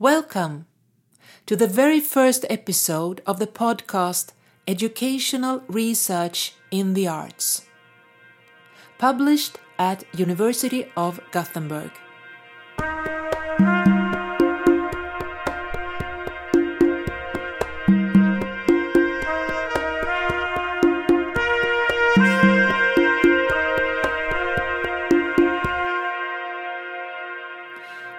Welcome to the very first episode of the podcast Educational Research in the Arts, published at University of Gothenburg.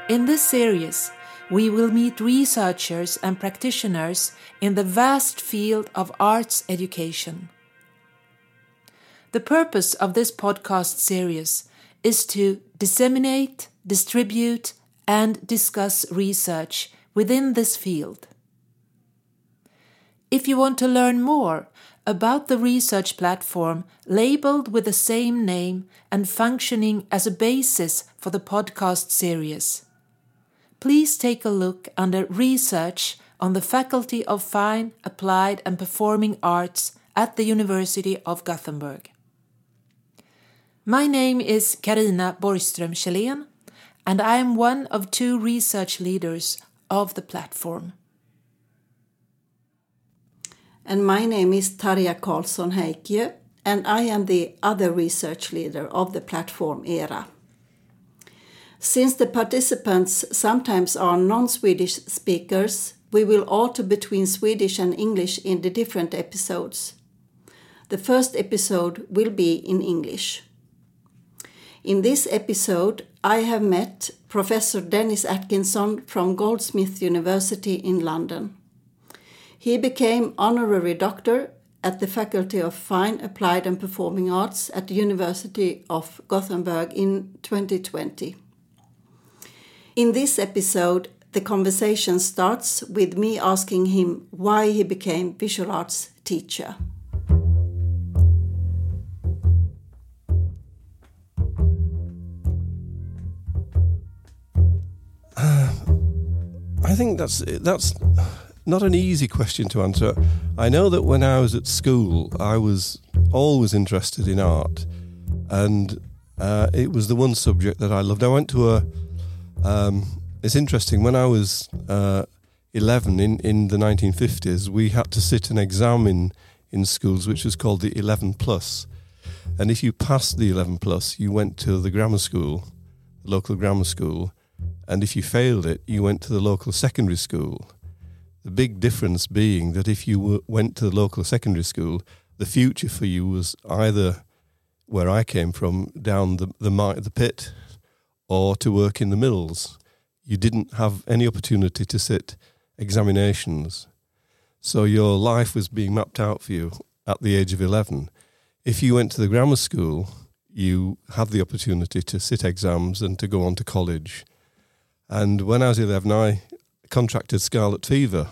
In this series, we will meet researchers and practitioners in the vast field of arts education. The purpose of this podcast series is to disseminate, distribute, and discuss research within this field. If you want to learn more about the research platform labeled with the same name and functioning as a basis for the podcast series, please take a look under Research on the Faculty of Fine, Applied and Performing Arts at the University of Gothenburg. My name is Carina Borgström Källén, and I am one of two research leaders of the platform. And my name is Tarja Karlsson Häikiö, and I am the other research leader of the platform ERA. Since the participants sometimes are non Swedish speakers, we will alter between Swedish and English in the different episodes. The first episode will be in English. In this episode, I have met Professor Dennis Atkinson from Goldsmith University in London. He became honorary doctor at the Faculty of Fine, Applied and Performing Arts at the University of Gothenburg in 2020. In this episode, the conversation starts with me asking him why he became visual arts teacher. Uh, I think that's that's not an easy question to answer. I know that when I was at school, I was always interested in art, and uh, it was the one subject that I loved. I went to a um, it's interesting. When I was uh, 11 in, in the 1950s, we had to sit an exam in, in schools, which was called the 11 plus. And if you passed the 11 plus, you went to the grammar school, the local grammar school. And if you failed it, you went to the local secondary school. The big difference being that if you w- went to the local secondary school, the future for you was either where I came from, down the, the, the pit, or to work in the mills. You didn't have any opportunity to sit examinations. So your life was being mapped out for you at the age of 11. If you went to the grammar school, you had the opportunity to sit exams and to go on to college. And when I was 11, I contracted scarlet fever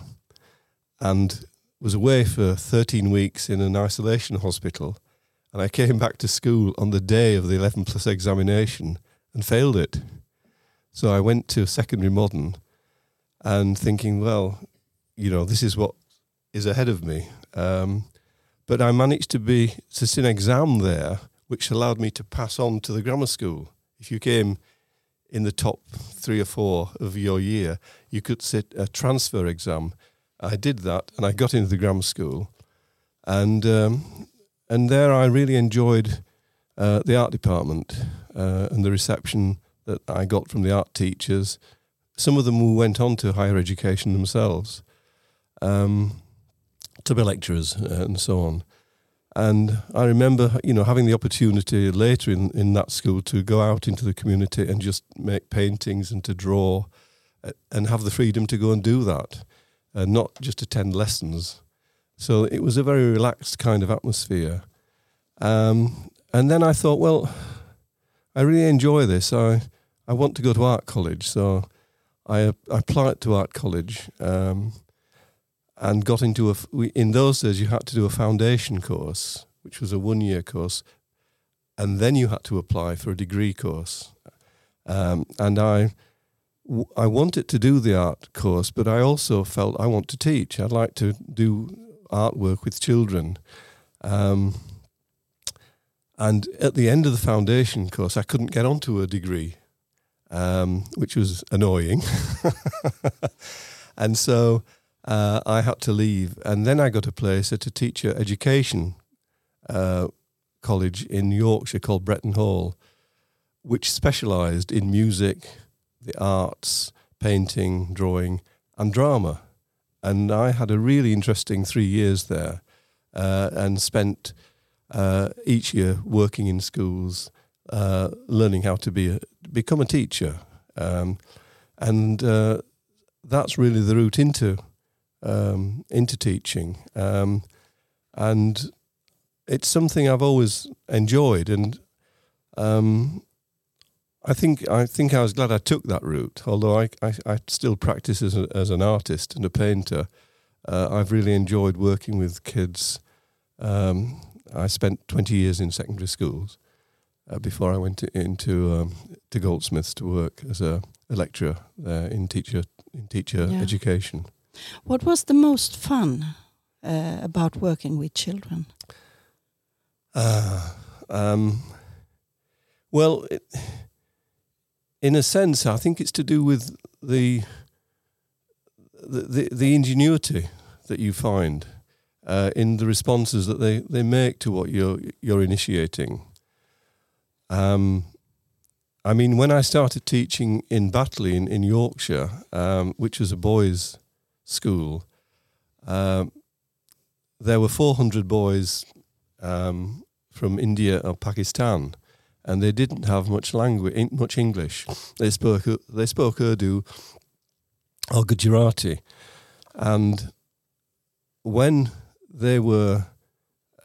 and was away for 13 weeks in an isolation hospital. And I came back to school on the day of the 11 plus examination and failed it. So I went to secondary modern and thinking, well, you know, this is what is ahead of me. Um, but I managed to be to sit an exam there, which allowed me to pass on to the grammar school. If you came in the top three or four of your year, you could sit a transfer exam. I did that, and I got into the grammar school, and um, and there I really enjoyed uh, the art department uh, and the reception that I got from the art teachers. Some of them who went on to higher education themselves, um, to be lecturers uh, and so on. And I remember, you know, having the opportunity later in, in that school to go out into the community and just make paintings and to draw uh, and have the freedom to go and do that and not just attend lessons. So it was a very relaxed kind of atmosphere. Um, and then I thought, well, I really enjoy this. I I want to go to art college, so I, I applied to art college um, and got into a. In those days, you had to do a foundation course, which was a one year course, and then you had to apply for a degree course. Um, and I I wanted to do the art course, but I also felt I want to teach. I'd like to do artwork with children. Um, and at the end of the foundation course, I couldn't get onto a degree, um, which was annoying. and so uh, I had to leave. And then I got a place at a teacher education uh, college in Yorkshire called Bretton Hall, which specialised in music, the arts, painting, drawing, and drama. And I had a really interesting three years there uh, and spent uh, each year working in schools, uh, learning how to be a, become a teacher. Um, and uh, that's really the route into um, into teaching. Um, and it's something I've always enjoyed, and um, I think I think I was glad I took that route. Although I I, I still practice as, a, as an artist and a painter, uh, I've really enjoyed working with kids. Um, I spent twenty years in secondary schools uh, before I went to, into um, to Goldsmiths to work as a, a lecturer there in teacher in teacher Yeah. education. What was the most fun uh, about working with children? Uh, um, well, it, in a sense, I think it's to do with the the, the, the ingenuity that you find uh, in the responses that they, they make to what you're you're initiating. Um, I mean, when I started teaching in Batley in, in Yorkshire, um, which was a boys' school, um, there were 400 boys um, from India or Pakistan, and they didn't have much language, much English. They spoke they spoke Urdu or Gujarati, and when they were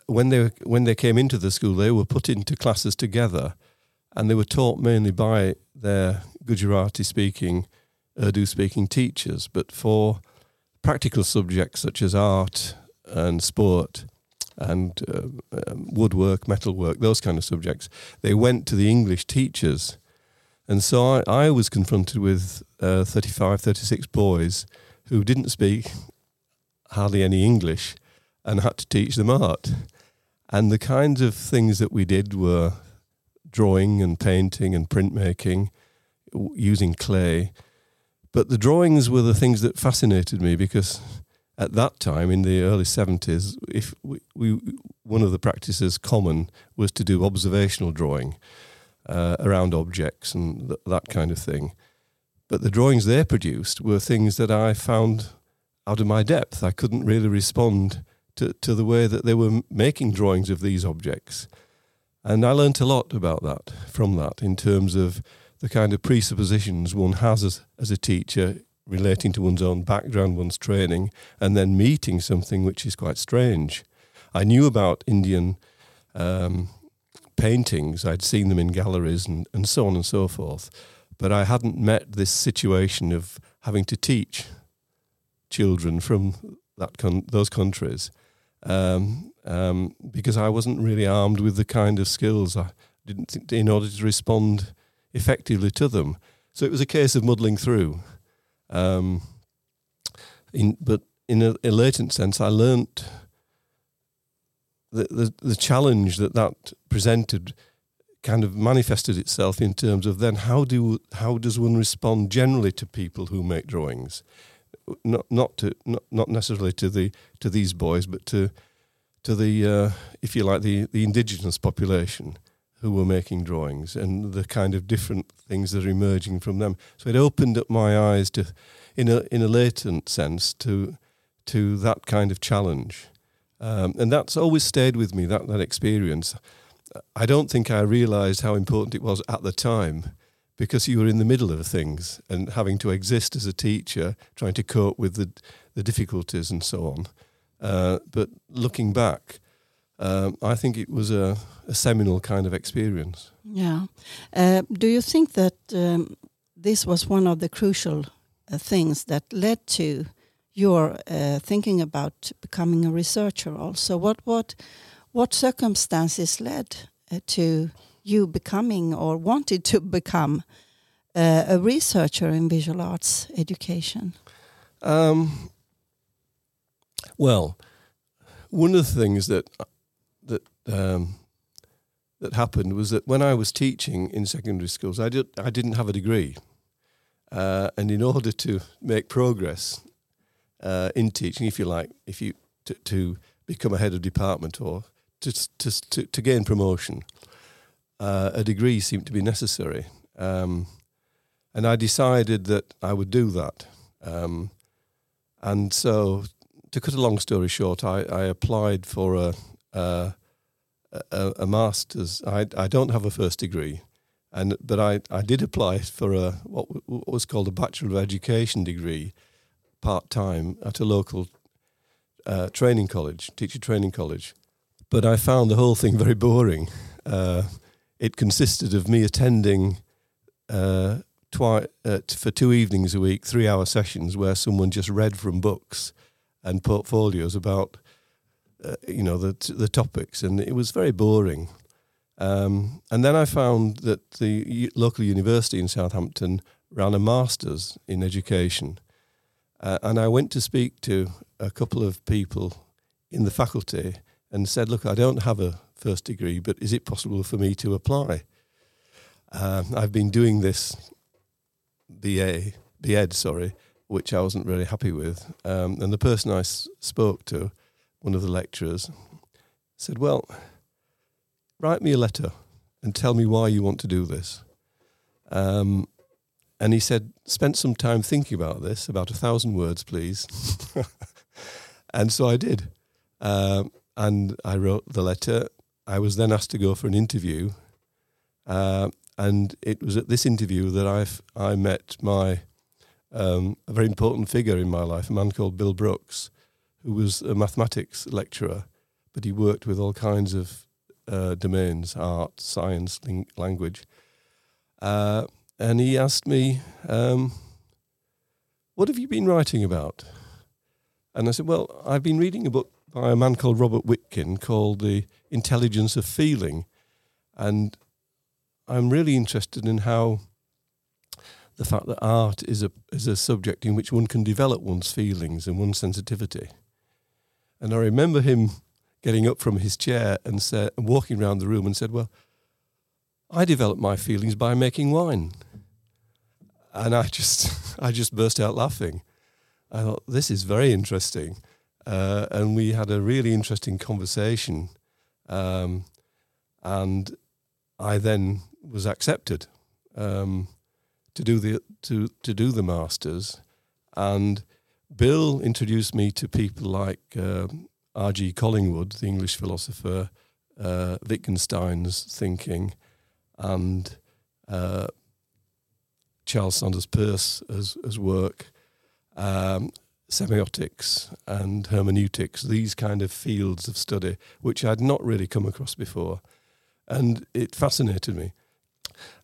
when they when they came into the school, they were put into classes together, and they were taught mainly by their Gujarati speaking, Urdu speaking teachers. But for practical subjects such as art and sport and uh, woodwork, metalwork, those kind of subjects, they went to the English teachers. And so I, I was confronted with uh, 35, 36 boys who didn't speak hardly any English and had to teach them art. And the kinds of things that we did were drawing and painting and printmaking using clay. But the drawings were the things that fascinated me because at that time in the early 70s, if we, we one of the practices common was to do observational drawing uh, around objects and th- that kind of thing. But the drawings they produced were things that I found out of my depth. I couldn't really respond to, to the way that they were making drawings of these objects. And I learnt a lot about that from that in terms of the kind of presuppositions one has as, as a teacher relating to one's own background, one's training, and then meeting something which is quite strange. I knew about Indian um, paintings, I'd seen them in galleries and, and so on and so forth, but I hadn't met this situation of having to teach children from that con- those countries um, um, because I wasn't really armed with the kind of skills I didn't think in order to respond effectively to them. So it was a case of muddling through. Um, in, but in a, a latent sense, I learnt the, the the challenge that that presented kind of manifested itself in terms of then how do how does one respond generally to people who make drawings, not not to not, not necessarily to the to these boys, but to to the uh, if you like the the indigenous population who were making drawings and the kind of different things that are emerging from them. So it opened up my eyes to, in a in a latent sense, to to that kind of challenge, um, and that's always stayed with me. That that experience. I don't think I realised how important it was at the time, because you were in the middle of things and having to exist as a teacher, trying to cope with the the difficulties and so on. Uh, but looking back, um, I think it was a, a seminal kind of experience. Yeah. Uh, do you think that um, this was one of the crucial uh, things that led to your uh, thinking about becoming a researcher? Also, what what what circumstances led uh, to you becoming or wanted to become uh, a researcher in visual arts education? Um, well, one of the things that that um, that happened was that when I was teaching in secondary schools, I did I didn't have a degree, uh, and in order to make progress uh, in teaching, if you like, if you to, to become a head of department or to to to, to gain promotion, uh, a degree seemed to be necessary, um, and I decided that I would do that. Um, and so, to cut a long story short, I, I applied for a, a, a, a master's. I, I don't have a first degree, and but I, I did apply for a what, what was called a Bachelor of Education degree, part time at a local uh, training college, teacher training college. But I found the whole thing very boring. Uh, it consisted of me attending uh, twi- uh, for two evenings a week, three hour sessions where someone just read from books and portfolios about, uh, you know, the, t- the topics. And it was very boring. Um, and then I found that the u- local university in Southampton ran a master's in education. Uh, and I went to speak to a couple of people in the faculty and said, Look, I don't have a first degree, but is it possible for me to apply? Um, I've been doing this BA, BEd, sorry, which I wasn't really happy with. Um, and the person I s- spoke to, one of the lecturers, said, Well, write me a letter and tell me why you want to do this. Um, and he said, spent some time thinking about this, about a thousand words, please. and so I did. Um, and I wrote the letter. I was then asked to go for an interview. Uh, and it was at this interview that I've, I met my um, a very important figure in my life, a man called Bill Brooks, who was a mathematics lecturer, but he worked with all kinds of uh, domains art, science, ling- language. Uh, and he asked me, um, What have you been writing about? And I said, Well, I've been reading a book by a man called Robert Witkin called The Intelligence of Feeling. And I'm really interested in how the fact that art is a, is a subject in which one can develop one's feelings and one's sensitivity. And I remember him getting up from his chair and said, walking around the room and said, Well, I developed my feelings by making wine. And I just, I just burst out laughing. I thought, this is very interesting. Uh, and we had a really interesting conversation. Um, and I then was accepted um, to do the to to do the masters, and Bill introduced me to people like uh, R.G. Collingwood, the English philosopher, uh, Wittgenstein's thinking, and uh, Charles Sanders Peirce as, as work, um, semiotics and hermeneutics, these kind of fields of study, which I'd not really come across before. And it fascinated me.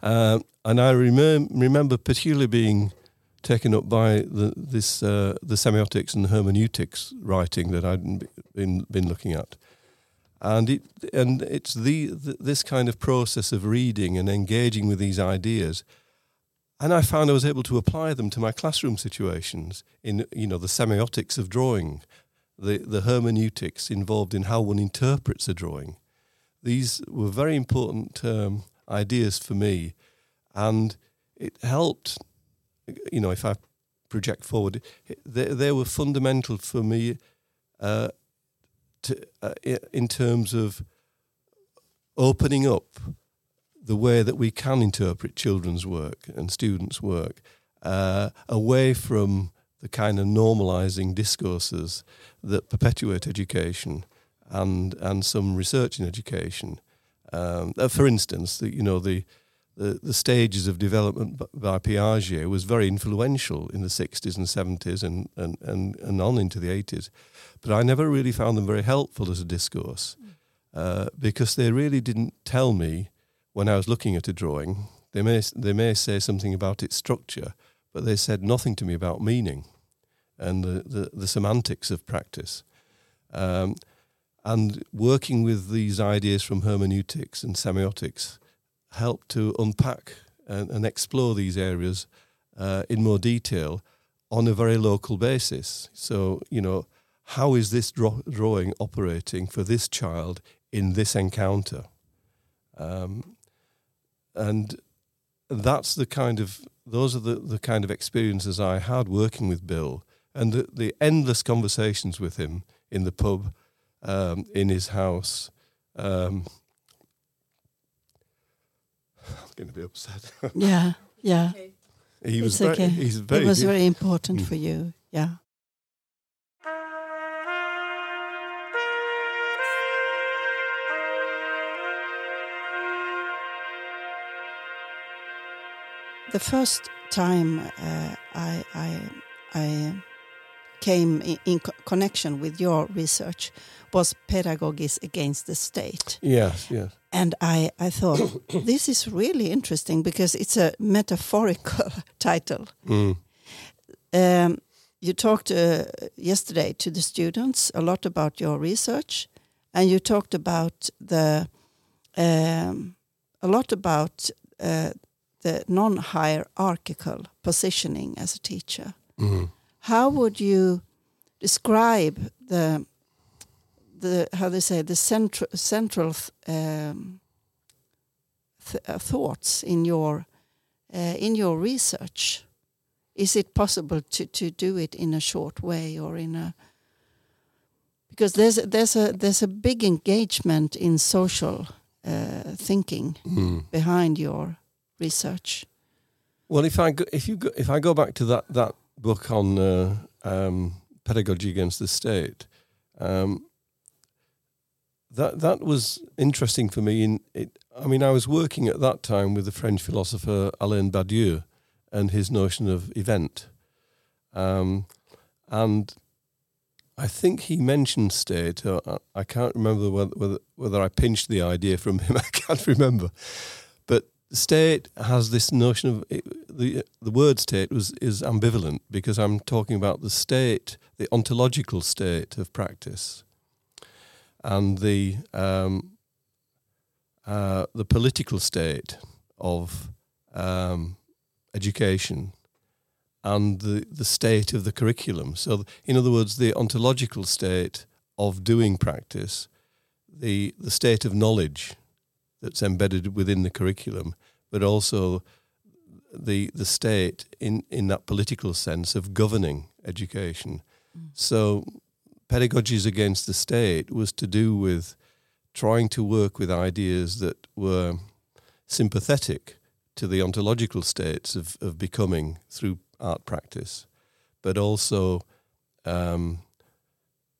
Um, and I remem- remember particularly being taken up by the, this uh, the semiotics and hermeneutics writing that I'd been been looking at, and it and it's the, the this kind of process of reading and engaging with these ideas, and I found I was able to apply them to my classroom situations in you know the semiotics of drawing, the the hermeneutics involved in how one interprets a drawing. These were very important um, ideas for me, and it helped you know, if I project forward, they, they were fundamental for me uh, to, uh, in terms of opening up the way that we can interpret children's work and students' work uh, away from the kind of normalizing discourses that perpetuate education and and some research in education. Um, for instance, the, you know the the, the stages of development by Piaget was very influential in the 60s and 70s and, and, and, and on into the 80s. But I never really found them very helpful as a discourse uh, because they really didn't tell me when I was looking at a drawing. They may, they may say something about its structure, but they said nothing to me about meaning and the, the, the semantics of practice. Um, and working with these ideas from hermeneutics and semiotics helped to unpack and, and explore these areas uh, in more detail on a very local basis. So, you know, how is this draw- drawing operating for this child in this encounter? Um, and that's the kind of those are the, the kind of experiences I had working with Bill and the, the endless conversations with him in the pub, um, in his house. Um, I'm going to be upset. yeah, yeah. he was It's very, okay. he's very, it was very important for you. Yeah. The first time uh, I, I, I came in, in co- connection with your research was Pedagogies Against the State. yes, yes. And I, I thought, this is really interesting because it's a metaphorical title. Mm. Um, you talked uh, yesterday to the students a lot about your research, and you talked about the um, a lot about uh, the non-hierarchical positioning as a teacher. Mm. How would you describe the the how they say the central central th- um, th- uh, thoughts in your uh, in your research? Is it possible to, to do it in a short way or in a because there's a, there's a there's a big engagement in social uh, thinking Mm. behind your research. Well, if I go, if you go, if I go back to that that book on uh, um, pedagogy against the state, um, that that was interesting for me. In it, I mean, I was working at that time with the French philosopher Alain Badiou and his notion of event, um, and I think he mentioned state. Uh, I- can't remember whether, whether whether I pinched the idea from him. I can't remember, state has this notion of it, the the word state was is ambivalent because I'm talking about the state, the ontological state of practice, and the um, uh, the political state of um, education, and the the state of the curriculum. So, in other words, the ontological state of doing practice, the the state of knowledge that's embedded within the curriculum, but also the the state in, in that political sense of governing education. So pedagogies against the state was to do with trying to work with ideas that were sympathetic to the ontological states of, of becoming through art practice, but also um,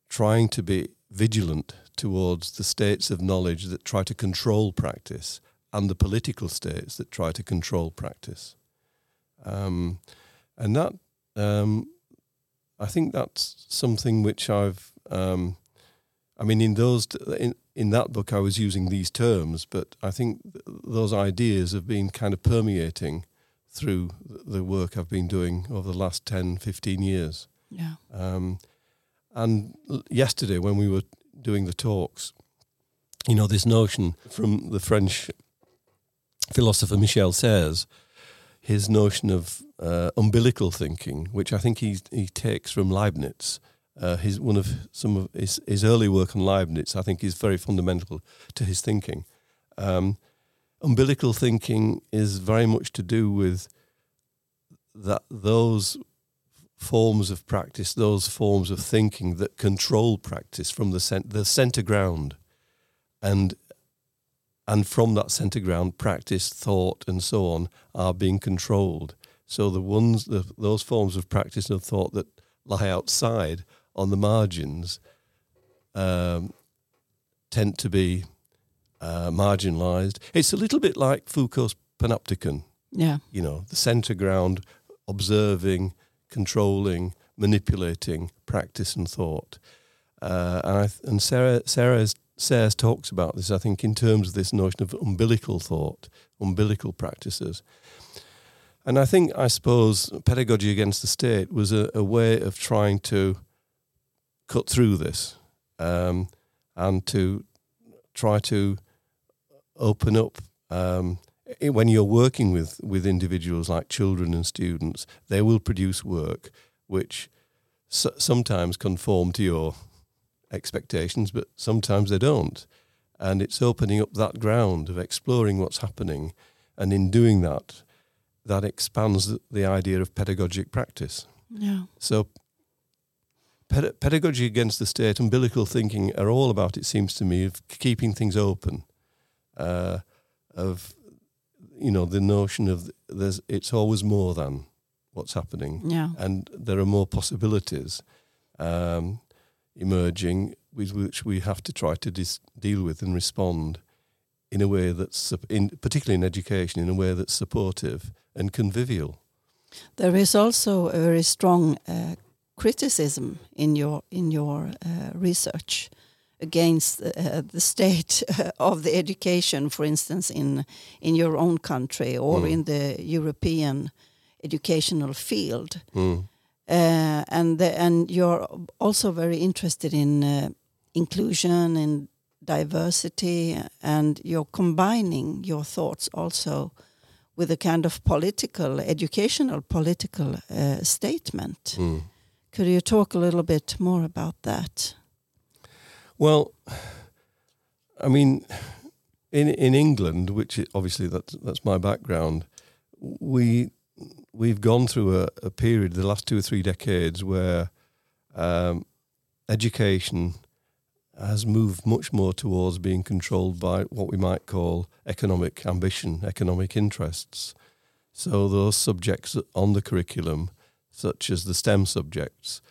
trying to be vigilant towards the states of knowledge that try to control practice and the political states that try to control practice. Um, and that, um, I think that's something which I've, um, I mean, in those, in, in that book, I was using these terms, but I think th- those ideas have been kind of permeating through the work I've been doing over the last 10, 15 years. Yeah. Um, and l- yesterday, when we were doing the talks, you know, this notion from the French philosopher Michel Serres, his notion of uh, umbilical thinking, which I think he he takes from Leibniz. Uh, his one of some of his, his early work on Leibniz, I think, is very fundamental to his thinking. Um, umbilical thinking is very much to do with that those forms of practice, those forms of thinking that control practice from the cent- the center ground, and and from that center ground, practice, thought, and so on are being controlled. So the ones, the, those forms of practice and thought that lie outside on the margins um, tend to be uh, marginalized. It's a little bit like Foucault's panopticon Yeah. you know, the center ground, observing, controlling, manipulating practice and thought. Uh, and I, and Serres, Sarah's, Serres talks about this, I think, in terms of this notion of umbilical thought, umbilical practices. And I think, I suppose, pedagogy against the state was a, a way of trying to cut through this um, and to try to open up um, when you're working with, with individuals like children and students, they will produce work which sometimes conform to your expectations, but sometimes they don't. And it's opening up that ground of exploring what's happening. And in doing that, that expands the, the idea of pedagogic practice. Yeah. So ped- pedagogy against the state, umbilical thinking are all about, it seems to me, of keeping things open, uh, of you know the notion of there's it's always more than what's happening, Yeah. and there are more possibilities um, emerging with which we have to try to dis- deal with and respond in a way that's in particularly in education in a way that's supportive and convivial. There is also a very strong uh, criticism in your in your uh, research against uh, the state of the education, for instance, in in your own country or Mm. in the European educational field. Mm. Uh, and the, and you're also very interested in uh, inclusion and diversity, and you're combining your thoughts also with a kind of political, educational political uh, statement. Mm. Could you talk a little bit more about that? Well, I mean, in in England, which obviously that's that's my background, we we've gone through a, a period, the last two or three decades, where um, education has moved much more towards being controlled by what we might call economic ambition, economic interests. So those subjects on the curriculum, such as the STEM subjects,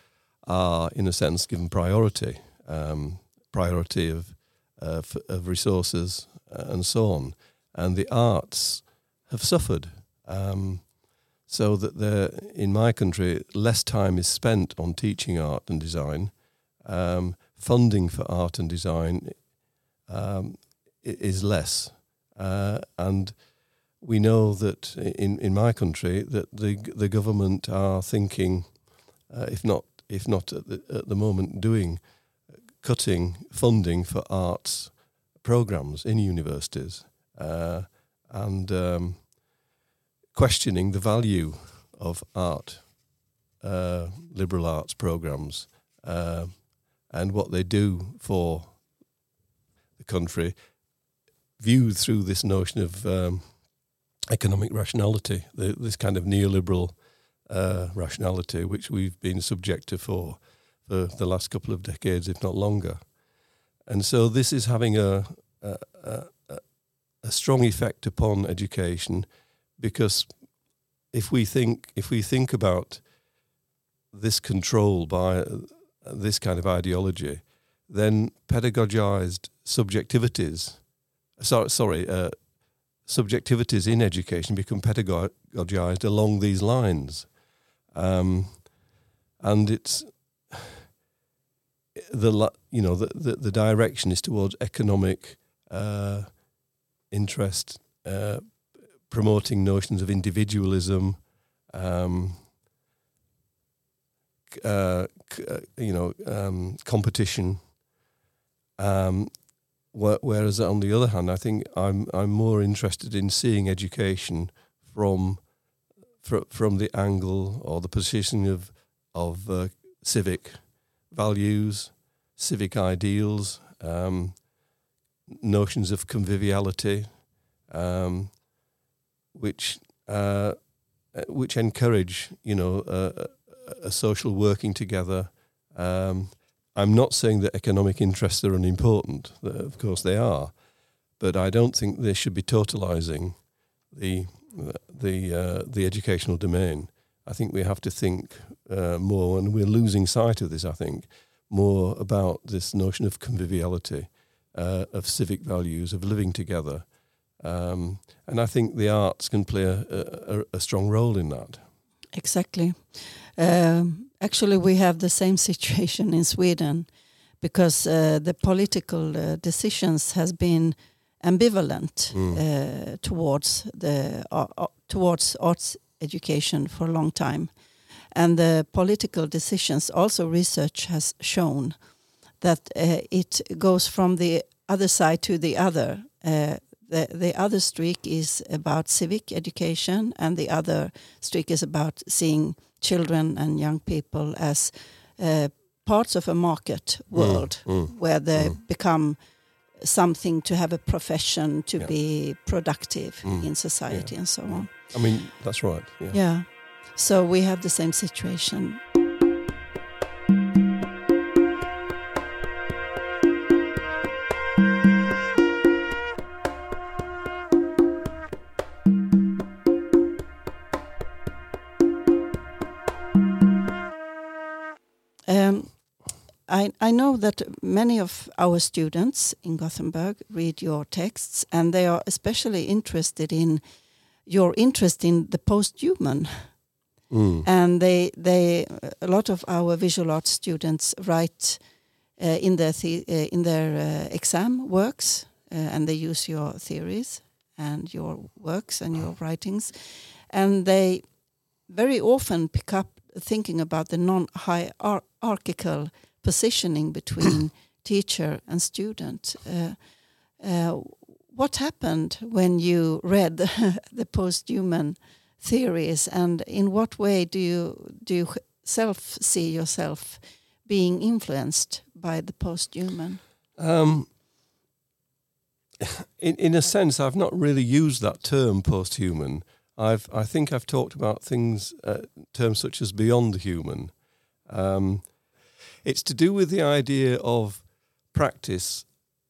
are in a sense given priority. Um, priority of uh, f- of resources uh, and so on, and the arts have suffered. Um, so that there, in my country, less time is spent on teaching art and design. Um, funding for art and design um, is less, uh, and we know that in, in my country that the the government are thinking, uh, if not if not at the, at the moment doing cutting funding for arts programs in universities uh, and um, questioning the value of art, uh, liberal arts programs, uh, and what they do for the country, viewed through this notion of um, economic rationality, the, this kind of neoliberal uh, rationality, which we've been subject to for for the last couple of decades, if not longer. And so this is having a, a, a, a strong effect upon education because if we think if we think about this control by this kind of ideology, then pedagogized subjectivities, sorry, sorry, uh, subjectivities in education become pedagogized along these lines, um, and it's the you know the, the, the direction is towards economic uh, interest, uh, promoting notions of individualism, um, uh, uh, you know, um, competition. Um, wh- whereas on the other hand, I think I'm I'm more interested in seeing education from fr- from the angle or the position of of uh, civic values, civic ideals, um, notions of conviviality, um, which uh, uh, which encourage you know a, a social working together. Um, I'm not saying that economic interests are unimportant. Of course they are, but I don't think they should be totalising the the uh, the educational domain. I think we have to think uh, more, and we're losing sight of this. I think more about this notion of conviviality, uh, of civic values, of living together, um, and I think the arts can play a, a, a strong role in that. Exactly. Um, actually, we have the same situation in Sweden because uh, the political uh, decisions has been ambivalent Mm. uh, towards the uh, uh, towards arts education for a long time, and the political decisions also research has shown that uh, it goes from the other side to the other. The the other streak is about civic education, and the other streak is about seeing children and young people as uh, parts of a market world mm. where they Mm. become something to have a profession to Yeah. be productive Mm. in society and so on. I mean, that's right. Yeah. Yeah. So we have the same situation. I, I know that many of our students in Gothenburg read your texts, and they are especially interested in your interest in the post-human. Mm. And they, they, a lot of our visual arts students write uh, in their the, uh, in their uh, exam works, uh, and they use your theories and your works and your writings, and they very often pick up thinking about the non-hierarchical positioning between teacher and student. Uh, uh, what happened when you read the post-human theories, and in what way do you do you self see yourself being influenced by the post-human? Um, in in a sense, I've not really used that term post-human. I've I think I've talked about things uh, terms such as beyond human. Um, it's to do with the idea of practice,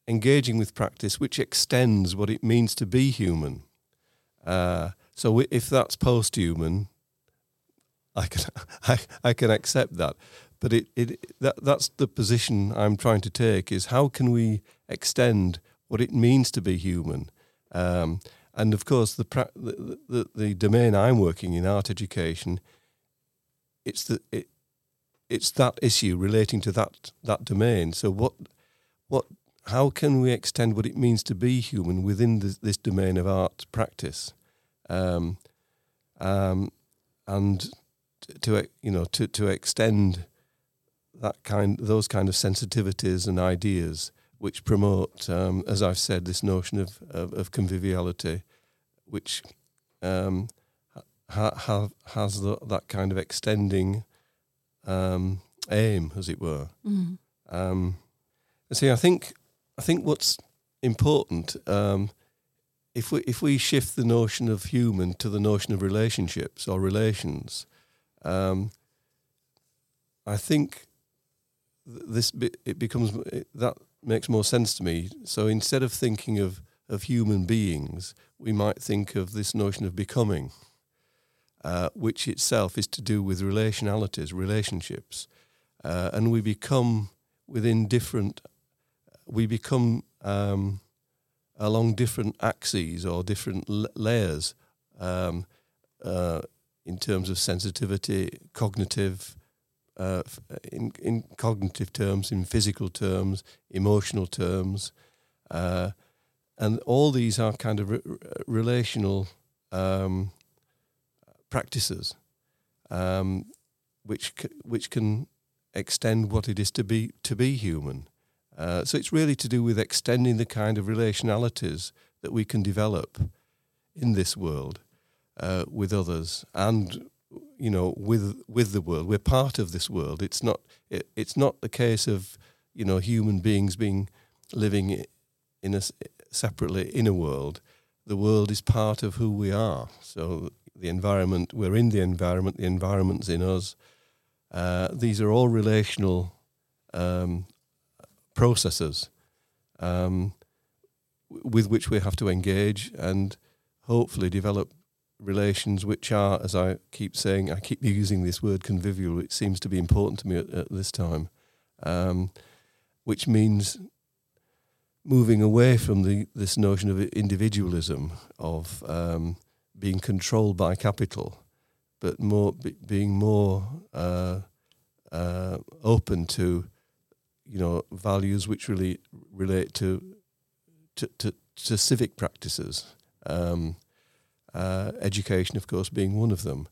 engaging with practice, which extends what it means to be human. Uh, so if that's post-human, I can I, I can accept that. But it, it that that's the position I'm trying to take is how can we extend what it means to be human? Um, and of course, the, the, the the domain I'm working in, art education, it's the it, it's that issue relating to that that domain. So what what how can we extend what it means to be human within this, this domain of art practice, um, um, and to you know to to extend that kind those kind of sensitivities and ideas which promote, um, as I've said, this notion of of, of conviviality, which um, ha, ha, has the, that kind of extending um, aim, as it were. Mm. Um, see, I think I think what's important um, if we if we shift the notion of human to the notion of relationships or relations, um, I think this it becomes that makes more sense to me. So instead of thinking of of human beings, we might think of this notion of becoming uh, which itself is to do with relationalities, relationships. Uh, and we become within different, we become um, along different axes or different layers um, uh, in terms of sensitivity, cognitive, uh, in, in cognitive terms, in physical terms, emotional terms. Uh, and all these are kind of re- relational um, practices, um, which which can extend what it is to be to be human. Uh, so it's really to do with extending the kind of relationalities that we can develop in this world uh, with others, and you know, with with the world. We're part of this world. It's not it, it's not the case of you know human beings being living in a separately in a world. The world is part of who we are. So the environment, we're in the environment, the environment's in us. Uh, these are all relational um, processes um, with which we have to engage and hopefully develop relations which are, as I keep saying, I keep using this word convivial, it seems to be important to me at, at this time, um, which means moving away from the this notion of individualism, of um, being controlled by capital, but more be, being more uh, uh, open to you know values which really relate to to, to, to civic practices. Um, uh, education, of course, being one of them.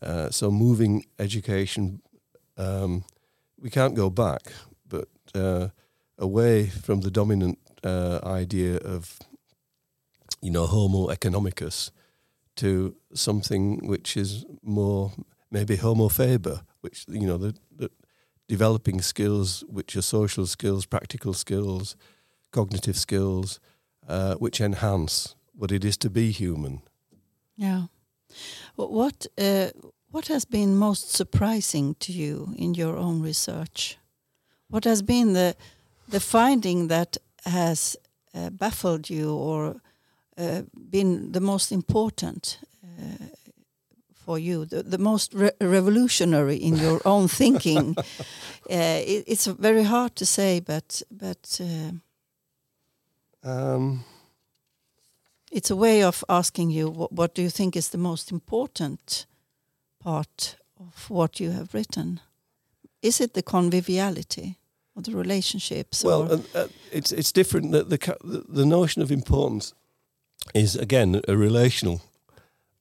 Uh, so moving education, um, we can't go back, but uh, away from the dominant uh, idea of you know Homo economicus to something which is more maybe homo faber, which you know the, the developing skills which are social skills, practical skills, cognitive skills, uh, which enhance what it is to be human. Yeah. What uh, what has been most surprising to you in your own research? What has been the the finding that has uh, baffled you or uh, been the most important uh, for you, the, the most re revolutionary in your own thinking? Uh, it, it's very hard to say, but but uh, Um, it's a way of asking you what, what do you think is the most important part of what you have written? Is it the conviviality or the relationships? well, or, uh, uh, it's it's different. The, the the the notion of importance is again a relational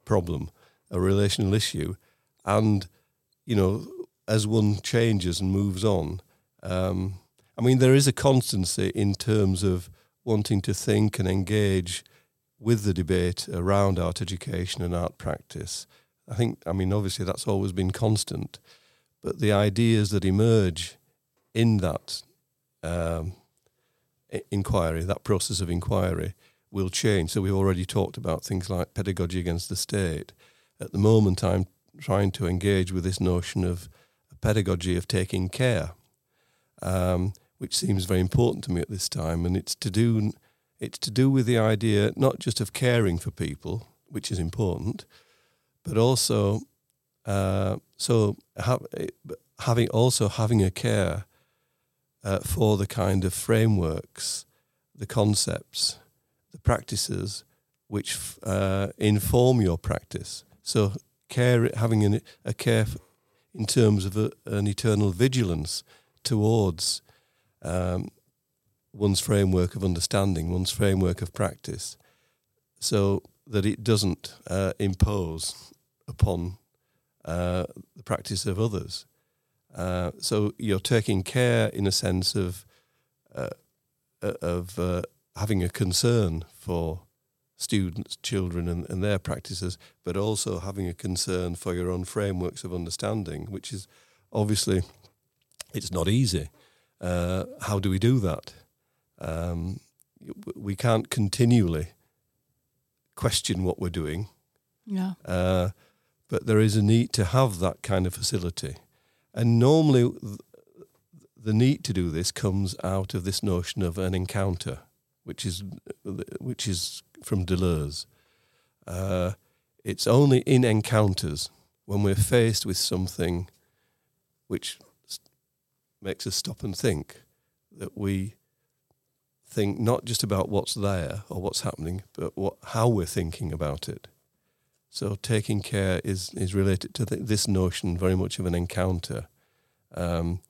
problem, a relational issue, and you know, as one changes and moves on, um, I mean, there is a constancy in terms of wanting to think and engage with the debate around art education and art practice. I think, I mean, obviously that's always been constant, but the ideas that emerge in that um, inquiry, that process of inquiry, will change. So we've already talked about things like pedagogy against the state. At the moment, I'm trying to engage with this notion of a pedagogy of taking care, um, which seems very important to me at this time, and it's to do it's to do with the idea not just of caring for people, which is important, but also uh, so ha- having also having a care uh, for the kind of frameworks, the concepts, the practices which uh, inform your practice. So care, having an, a care in terms of a, an eternal vigilance towards um, one's framework of understanding, one's framework of practice, so that it doesn't uh, impose upon uh, the practice of others. Uh, so you're taking care, in a sense, of uh, uh, of uh, having a concern for students, children, and, and their practices, but also having a concern for your own frameworks of understanding, which is obviously it's not easy. Uh, how do we do that? Um, we can't continually question what we're doing, yeah. uh, but there is a need to have that kind of facility. And normally, th- the need to do this comes out of this notion of an encounter, which is which is from Deleuze. Uh, it's only in encounters when we're faced with something which makes us stop and think that we think not just about what's there or what's happening, but what how we're thinking about it. So taking care is is related to th- this notion very much of an encounter. Um,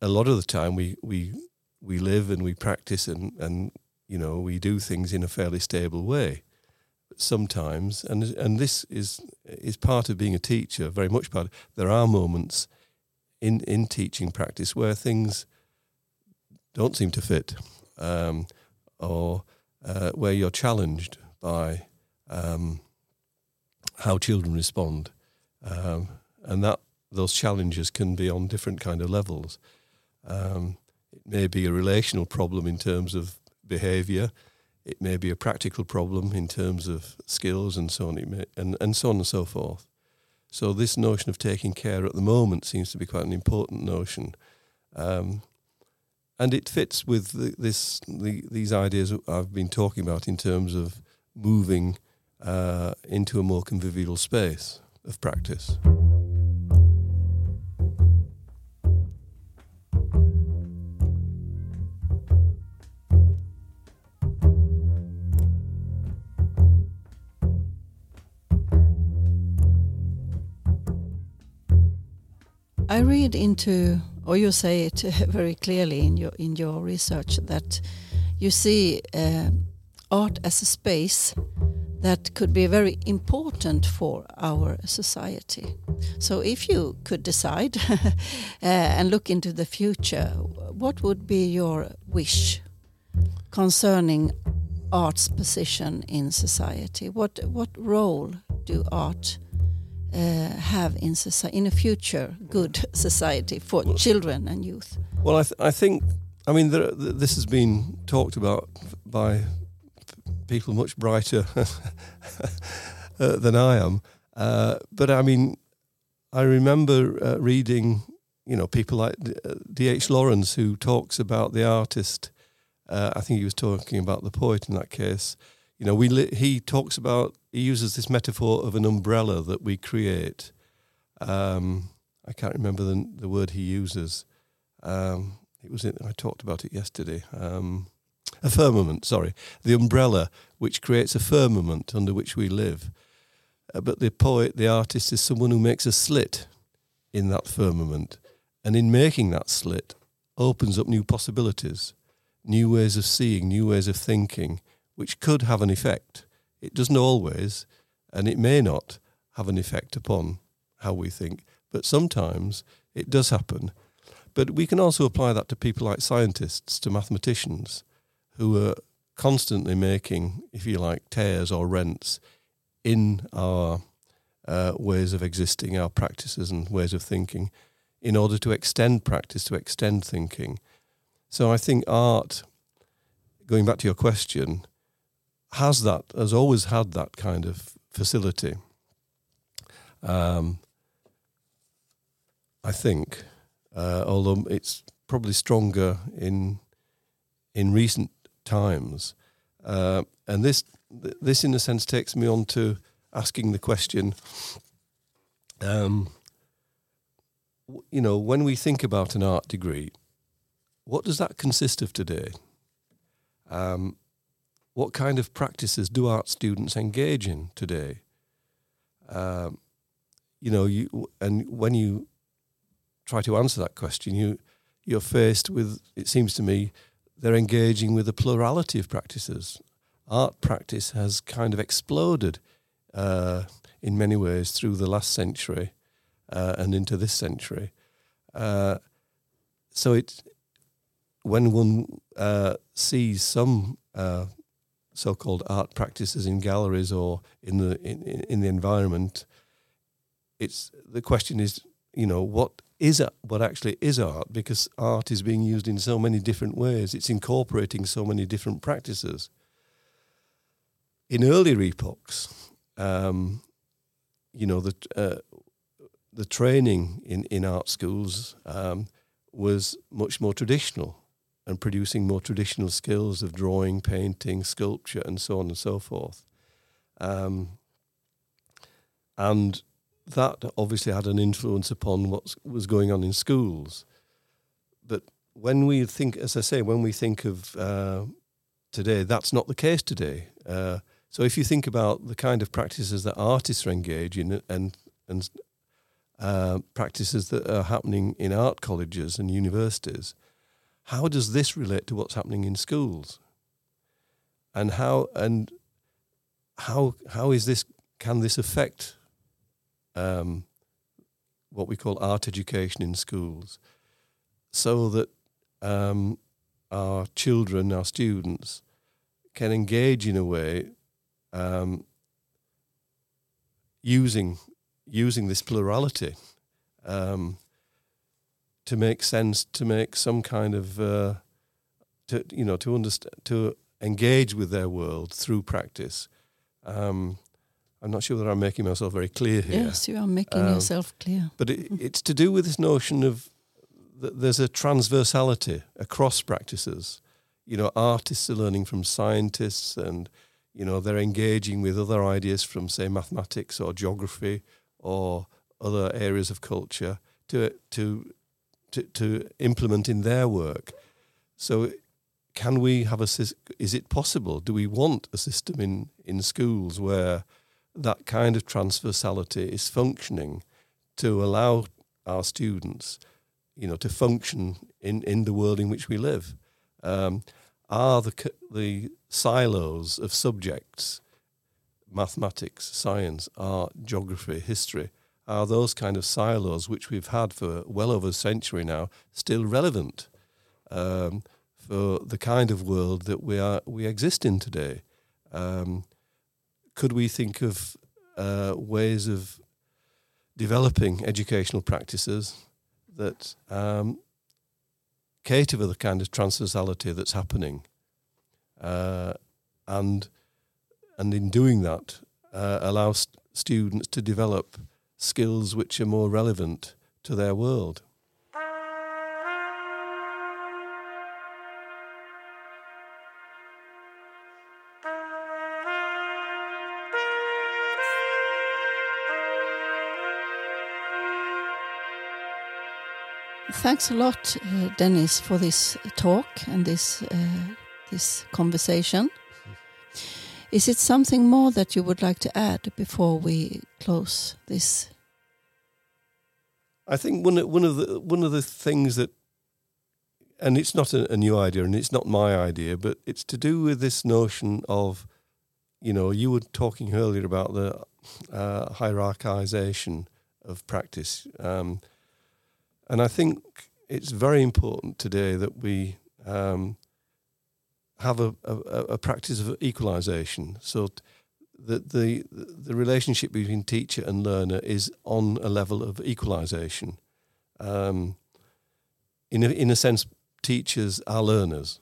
a lot of the time, we we we live and we practice and and you know we do things in a fairly stable way. Sometimes, and and this is is part of being a teacher, very much part. of, There are moments in in teaching practice where things don't seem to fit, um, or uh, where you're challenged by um, how children respond, um, and that those challenges can be on different kind of levels. Um, may be a relational problem in terms of behaviour. It may be a practical problem in terms of skills and so on, may, and, and so on and so forth. So this notion of taking care at the moment seems to be quite an important notion, um, and it fits with the, this the, these ideas I've been talking about in terms of moving uh, into a more convivial space of practice. I read into, or you say it very clearly in your in your research that you see uh, art as a space that could be very important for our society. So, if you could decide uh, and look into the future, what would be your wish concerning art's position in society? What what role do art uh, have in soci- in a future good society for children and youth? Well, I, th- I think, I mean, there, th- this has been talked about by people much brighter uh, than I am. Uh, but I mean, I remember uh, reading, you know, people like D.H. Lawrence who talks about the artist. Uh, I think he was talking about the poet in that case. You know, we li- he talks about he uses this metaphor of an umbrella that we create. Um, I can't remember the, the word he uses. Um, it was in, I talked about it yesterday. Um, a firmament, sorry, the umbrella which creates a firmament under which we live. Uh, but the poet, the artist, is someone who makes a slit in that firmament, and in making that slit, opens up new possibilities, new ways of seeing, new ways of thinking, which could have an effect. It doesn't always, and it may not have an effect upon how we think, but sometimes it does happen. But we can also apply that to people like scientists, to mathematicians, who are constantly making, if you like, tears or rents in our uh, ways of existing, our practices and ways of thinking, in order to extend practice, to extend thinking. So I think art, going back to your question, has that, has always had that kind of facility. Um, I think, uh, although it's probably stronger in in recent times, uh, and this this in a sense takes me on to asking the question. Um, you know, when we think about an art degree, what does that consist of today? Um, what kind of practices do art students engage in today? Um, you know, you and when you try to answer that question, you you're faced with. It seems to me they're engaging with a plurality of practices. Art practice has kind of exploded uh, in many ways through the last century uh, and into this century. Uh, so it when one uh, sees some uh, so-called art practices in galleries or in the in, in the environment, it's the question is you know what is what actually is art because art is being used in so many different ways. It's incorporating so many different practices. In earlier epochs, um, you know the uh, the training in in art schools um, was much more traditional and producing more traditional skills of drawing, painting, sculpture, and so on and so forth. Um, and that obviously had an influence upon what was going on in schools. But when we think, as I say, when we think of uh, today, that's not the case today. Uh, so if you think about the kind of practices that artists are engaged in and and uh, practices that are happening in art colleges and universities, how does this relate to what's happening in schools? And how and how how is this? Can this affect um, what we call art education in schools, so that um, our children, our students, can engage in a way um, using using this plurality um, to make sense, to make some kind of uh, to you know to understand to engage with their world through practice. Um, I'm not sure that I'm making myself very clear here. Yes, you are making um, yourself clear. But it, it's to do with this notion of that there's a transversality across practices. You know, artists are learning from scientists, and you know they're engaging with other ideas from, say, mathematics or geography or other areas of culture to to to, to implement in their work. So, can we have a? Is it possible? Do we want a system in in schools where that kind of transversality is functioning to allow our students, you know, to function in, in the world in which we live. Um, are the the silos of subjects, mathematics, science, art, geography, history, are those kind of silos which we've had for well over a century now still relevant um, for the kind of world that we are we exist in today? Um, could we think of uh, ways of developing educational practices that um, cater for the kind of transversality that's happening, uh, and and in doing that, uh, allow st- students to develop skills which are more relevant to their world. Thanks a lot, uh, Dennis, for this talk and this uh, this conversation. Is it something more that you would like to add before we close this? I think one one of the one of the things that, and it's not a, a new idea, and it's not my idea, but it's to do with this notion of, you know, you were talking earlier about the uh, hierarchization of practice. Um, and I think it's very important today that we um, have a, a, a, practice of equalization. So that the the relationship between teacher and learner is on a level of equalization. Um, in a, in a sense, teachers are learners,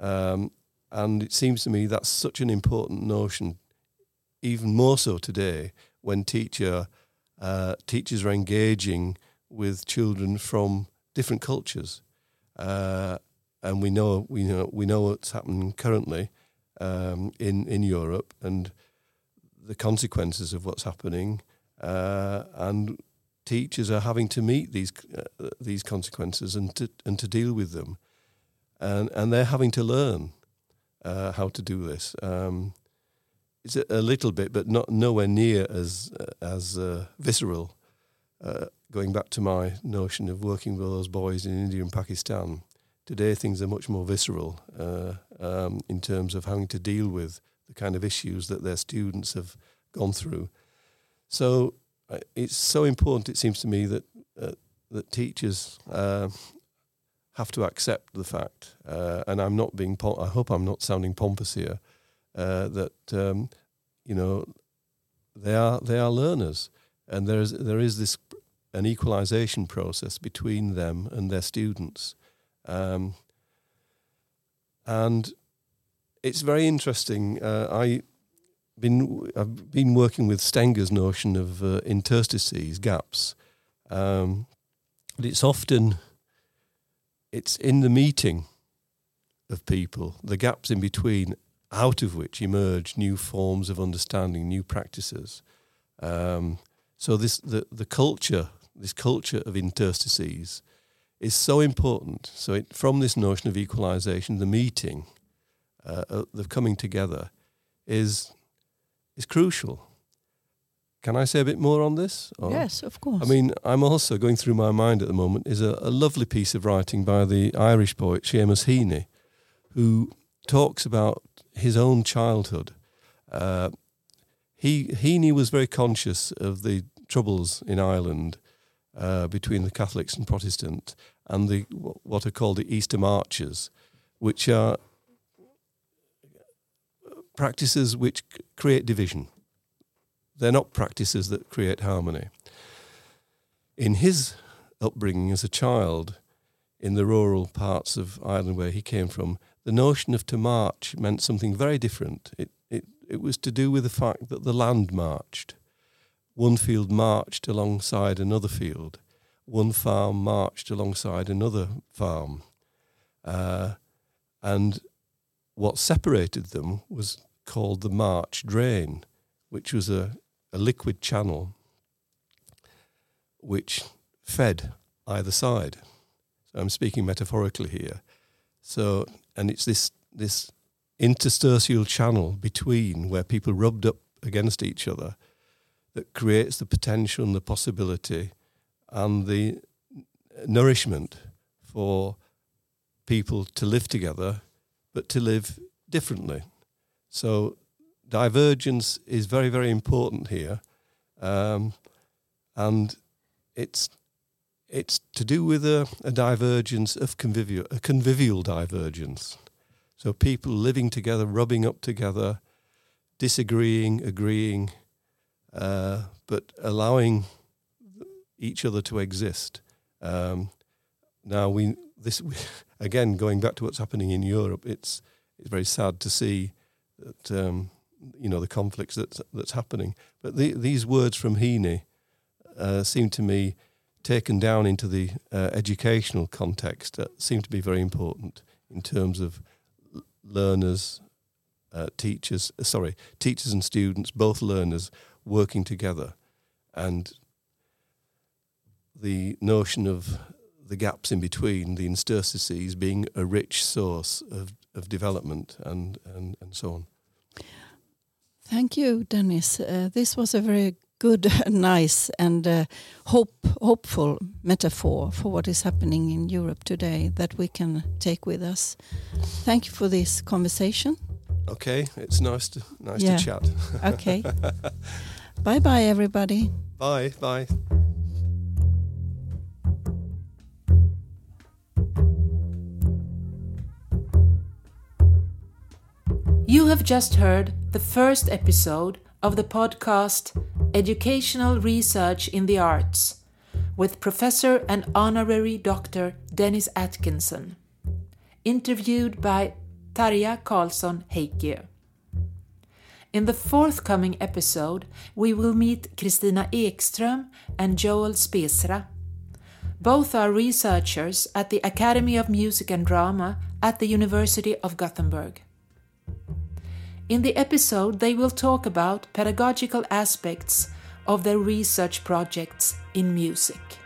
um, and it seems to me that's such an important notion, even more so today when teacher uh, teachers are engaging with children from different cultures, uh, and we know we know we know what's happening currently um, in in Europe and the consequences of what's happening, uh, and teachers are having to meet these uh, these consequences and to and to deal with them, and and they're having to learn uh, how to do this. Um, it's a, a, little bit, but not nowhere near as uh, as uh, visceral uh, going back to my notion of working with those boys in India and Pakistan, today things are much more visceral uh, um, in terms of having to deal with the kind of issues that their students have gone through. So uh, it's so important, it seems to me, that uh, that teachers uh, have to accept the fact, uh, and I'm not being. I hope I'm not sounding pompous here. that um, you know, they are they are learners, and there is there is this an equalization process between them and their students. Um, and it's very interesting. Uh, I been I've been working with Stengers' notion of uh, interstices, gaps. Um, but it's often it's in the meeting of people, the gaps in between, out of which emerge new forms of understanding, new practices. Um, so this the the culture this culture of interstices is so important. So, it, from this notion of equalization, the meeting, uh, uh, the coming together, is is crucial. Can I say a bit more on this? Or? Yes, of course. I mean, I'm also going through my mind at the moment is a, a lovely piece of writing by the Irish poet Seamus Heaney, who talks about his own childhood. Uh, he Heaney was very conscious of the troubles in Ireland uh, between the Catholics and Protestant, and the what are called the Easter marches, which are practices which create division. They're not practices that create harmony. In his upbringing as a child, in the rural parts of Ireland where he came from, the notion of to march meant something very different. It, it, it was to do with the fact that the land marched one field marched alongside another field, one farm marched alongside another farm. Uh, and what separated them was called the march drain, which was a, a liquid channel which fed either side. So I'm speaking metaphorically here. So, and it's this this interstitial channel between where people rubbed up against each other that creates the potential and the possibility and the nourishment for people to live together, but to live differently. So, divergence is very, very important here, um, and it's it's to do with a, a divergence of convivial, a convivial divergence. So people living together, rubbing up together, disagreeing, agreeing, uh, but allowing each other to exist. Um, now we this again going back to what's happening in Europe. It's it's very sad to see that um, you know the conflicts that's that's happening. But the, these words from Heaney uh, seem to me taken down into the uh, educational context that seem to be very important in terms of learners, uh, teachers. Sorry, teachers and students, both learners working together. And the notion of the gaps in between, the interstices, being a rich source of, of development and, and, and so on. Thank you, Dennis. Uh, this was a very good, nice, and uh, hope hopeful metaphor for what is happening in Europe today that we can take with us. Thank you for this conversation. Okay, it's nice to nice Yeah. to chat. Okay. bye bye, everybody. Bye, bye. You have just heard the first episode of the podcast Educational Research in the Arts with Professor and Honorary Dr. Dennis Atkinson, interviewed by Tarja Karlsson Häikiö. In the forthcoming episode, we will meet Kristina Ekström and Joel Speerstra. Both are researchers at the Academy of Music and Drama at the University of Gothenburg. In the episode, they will talk about pedagogical aspects of their research projects in music.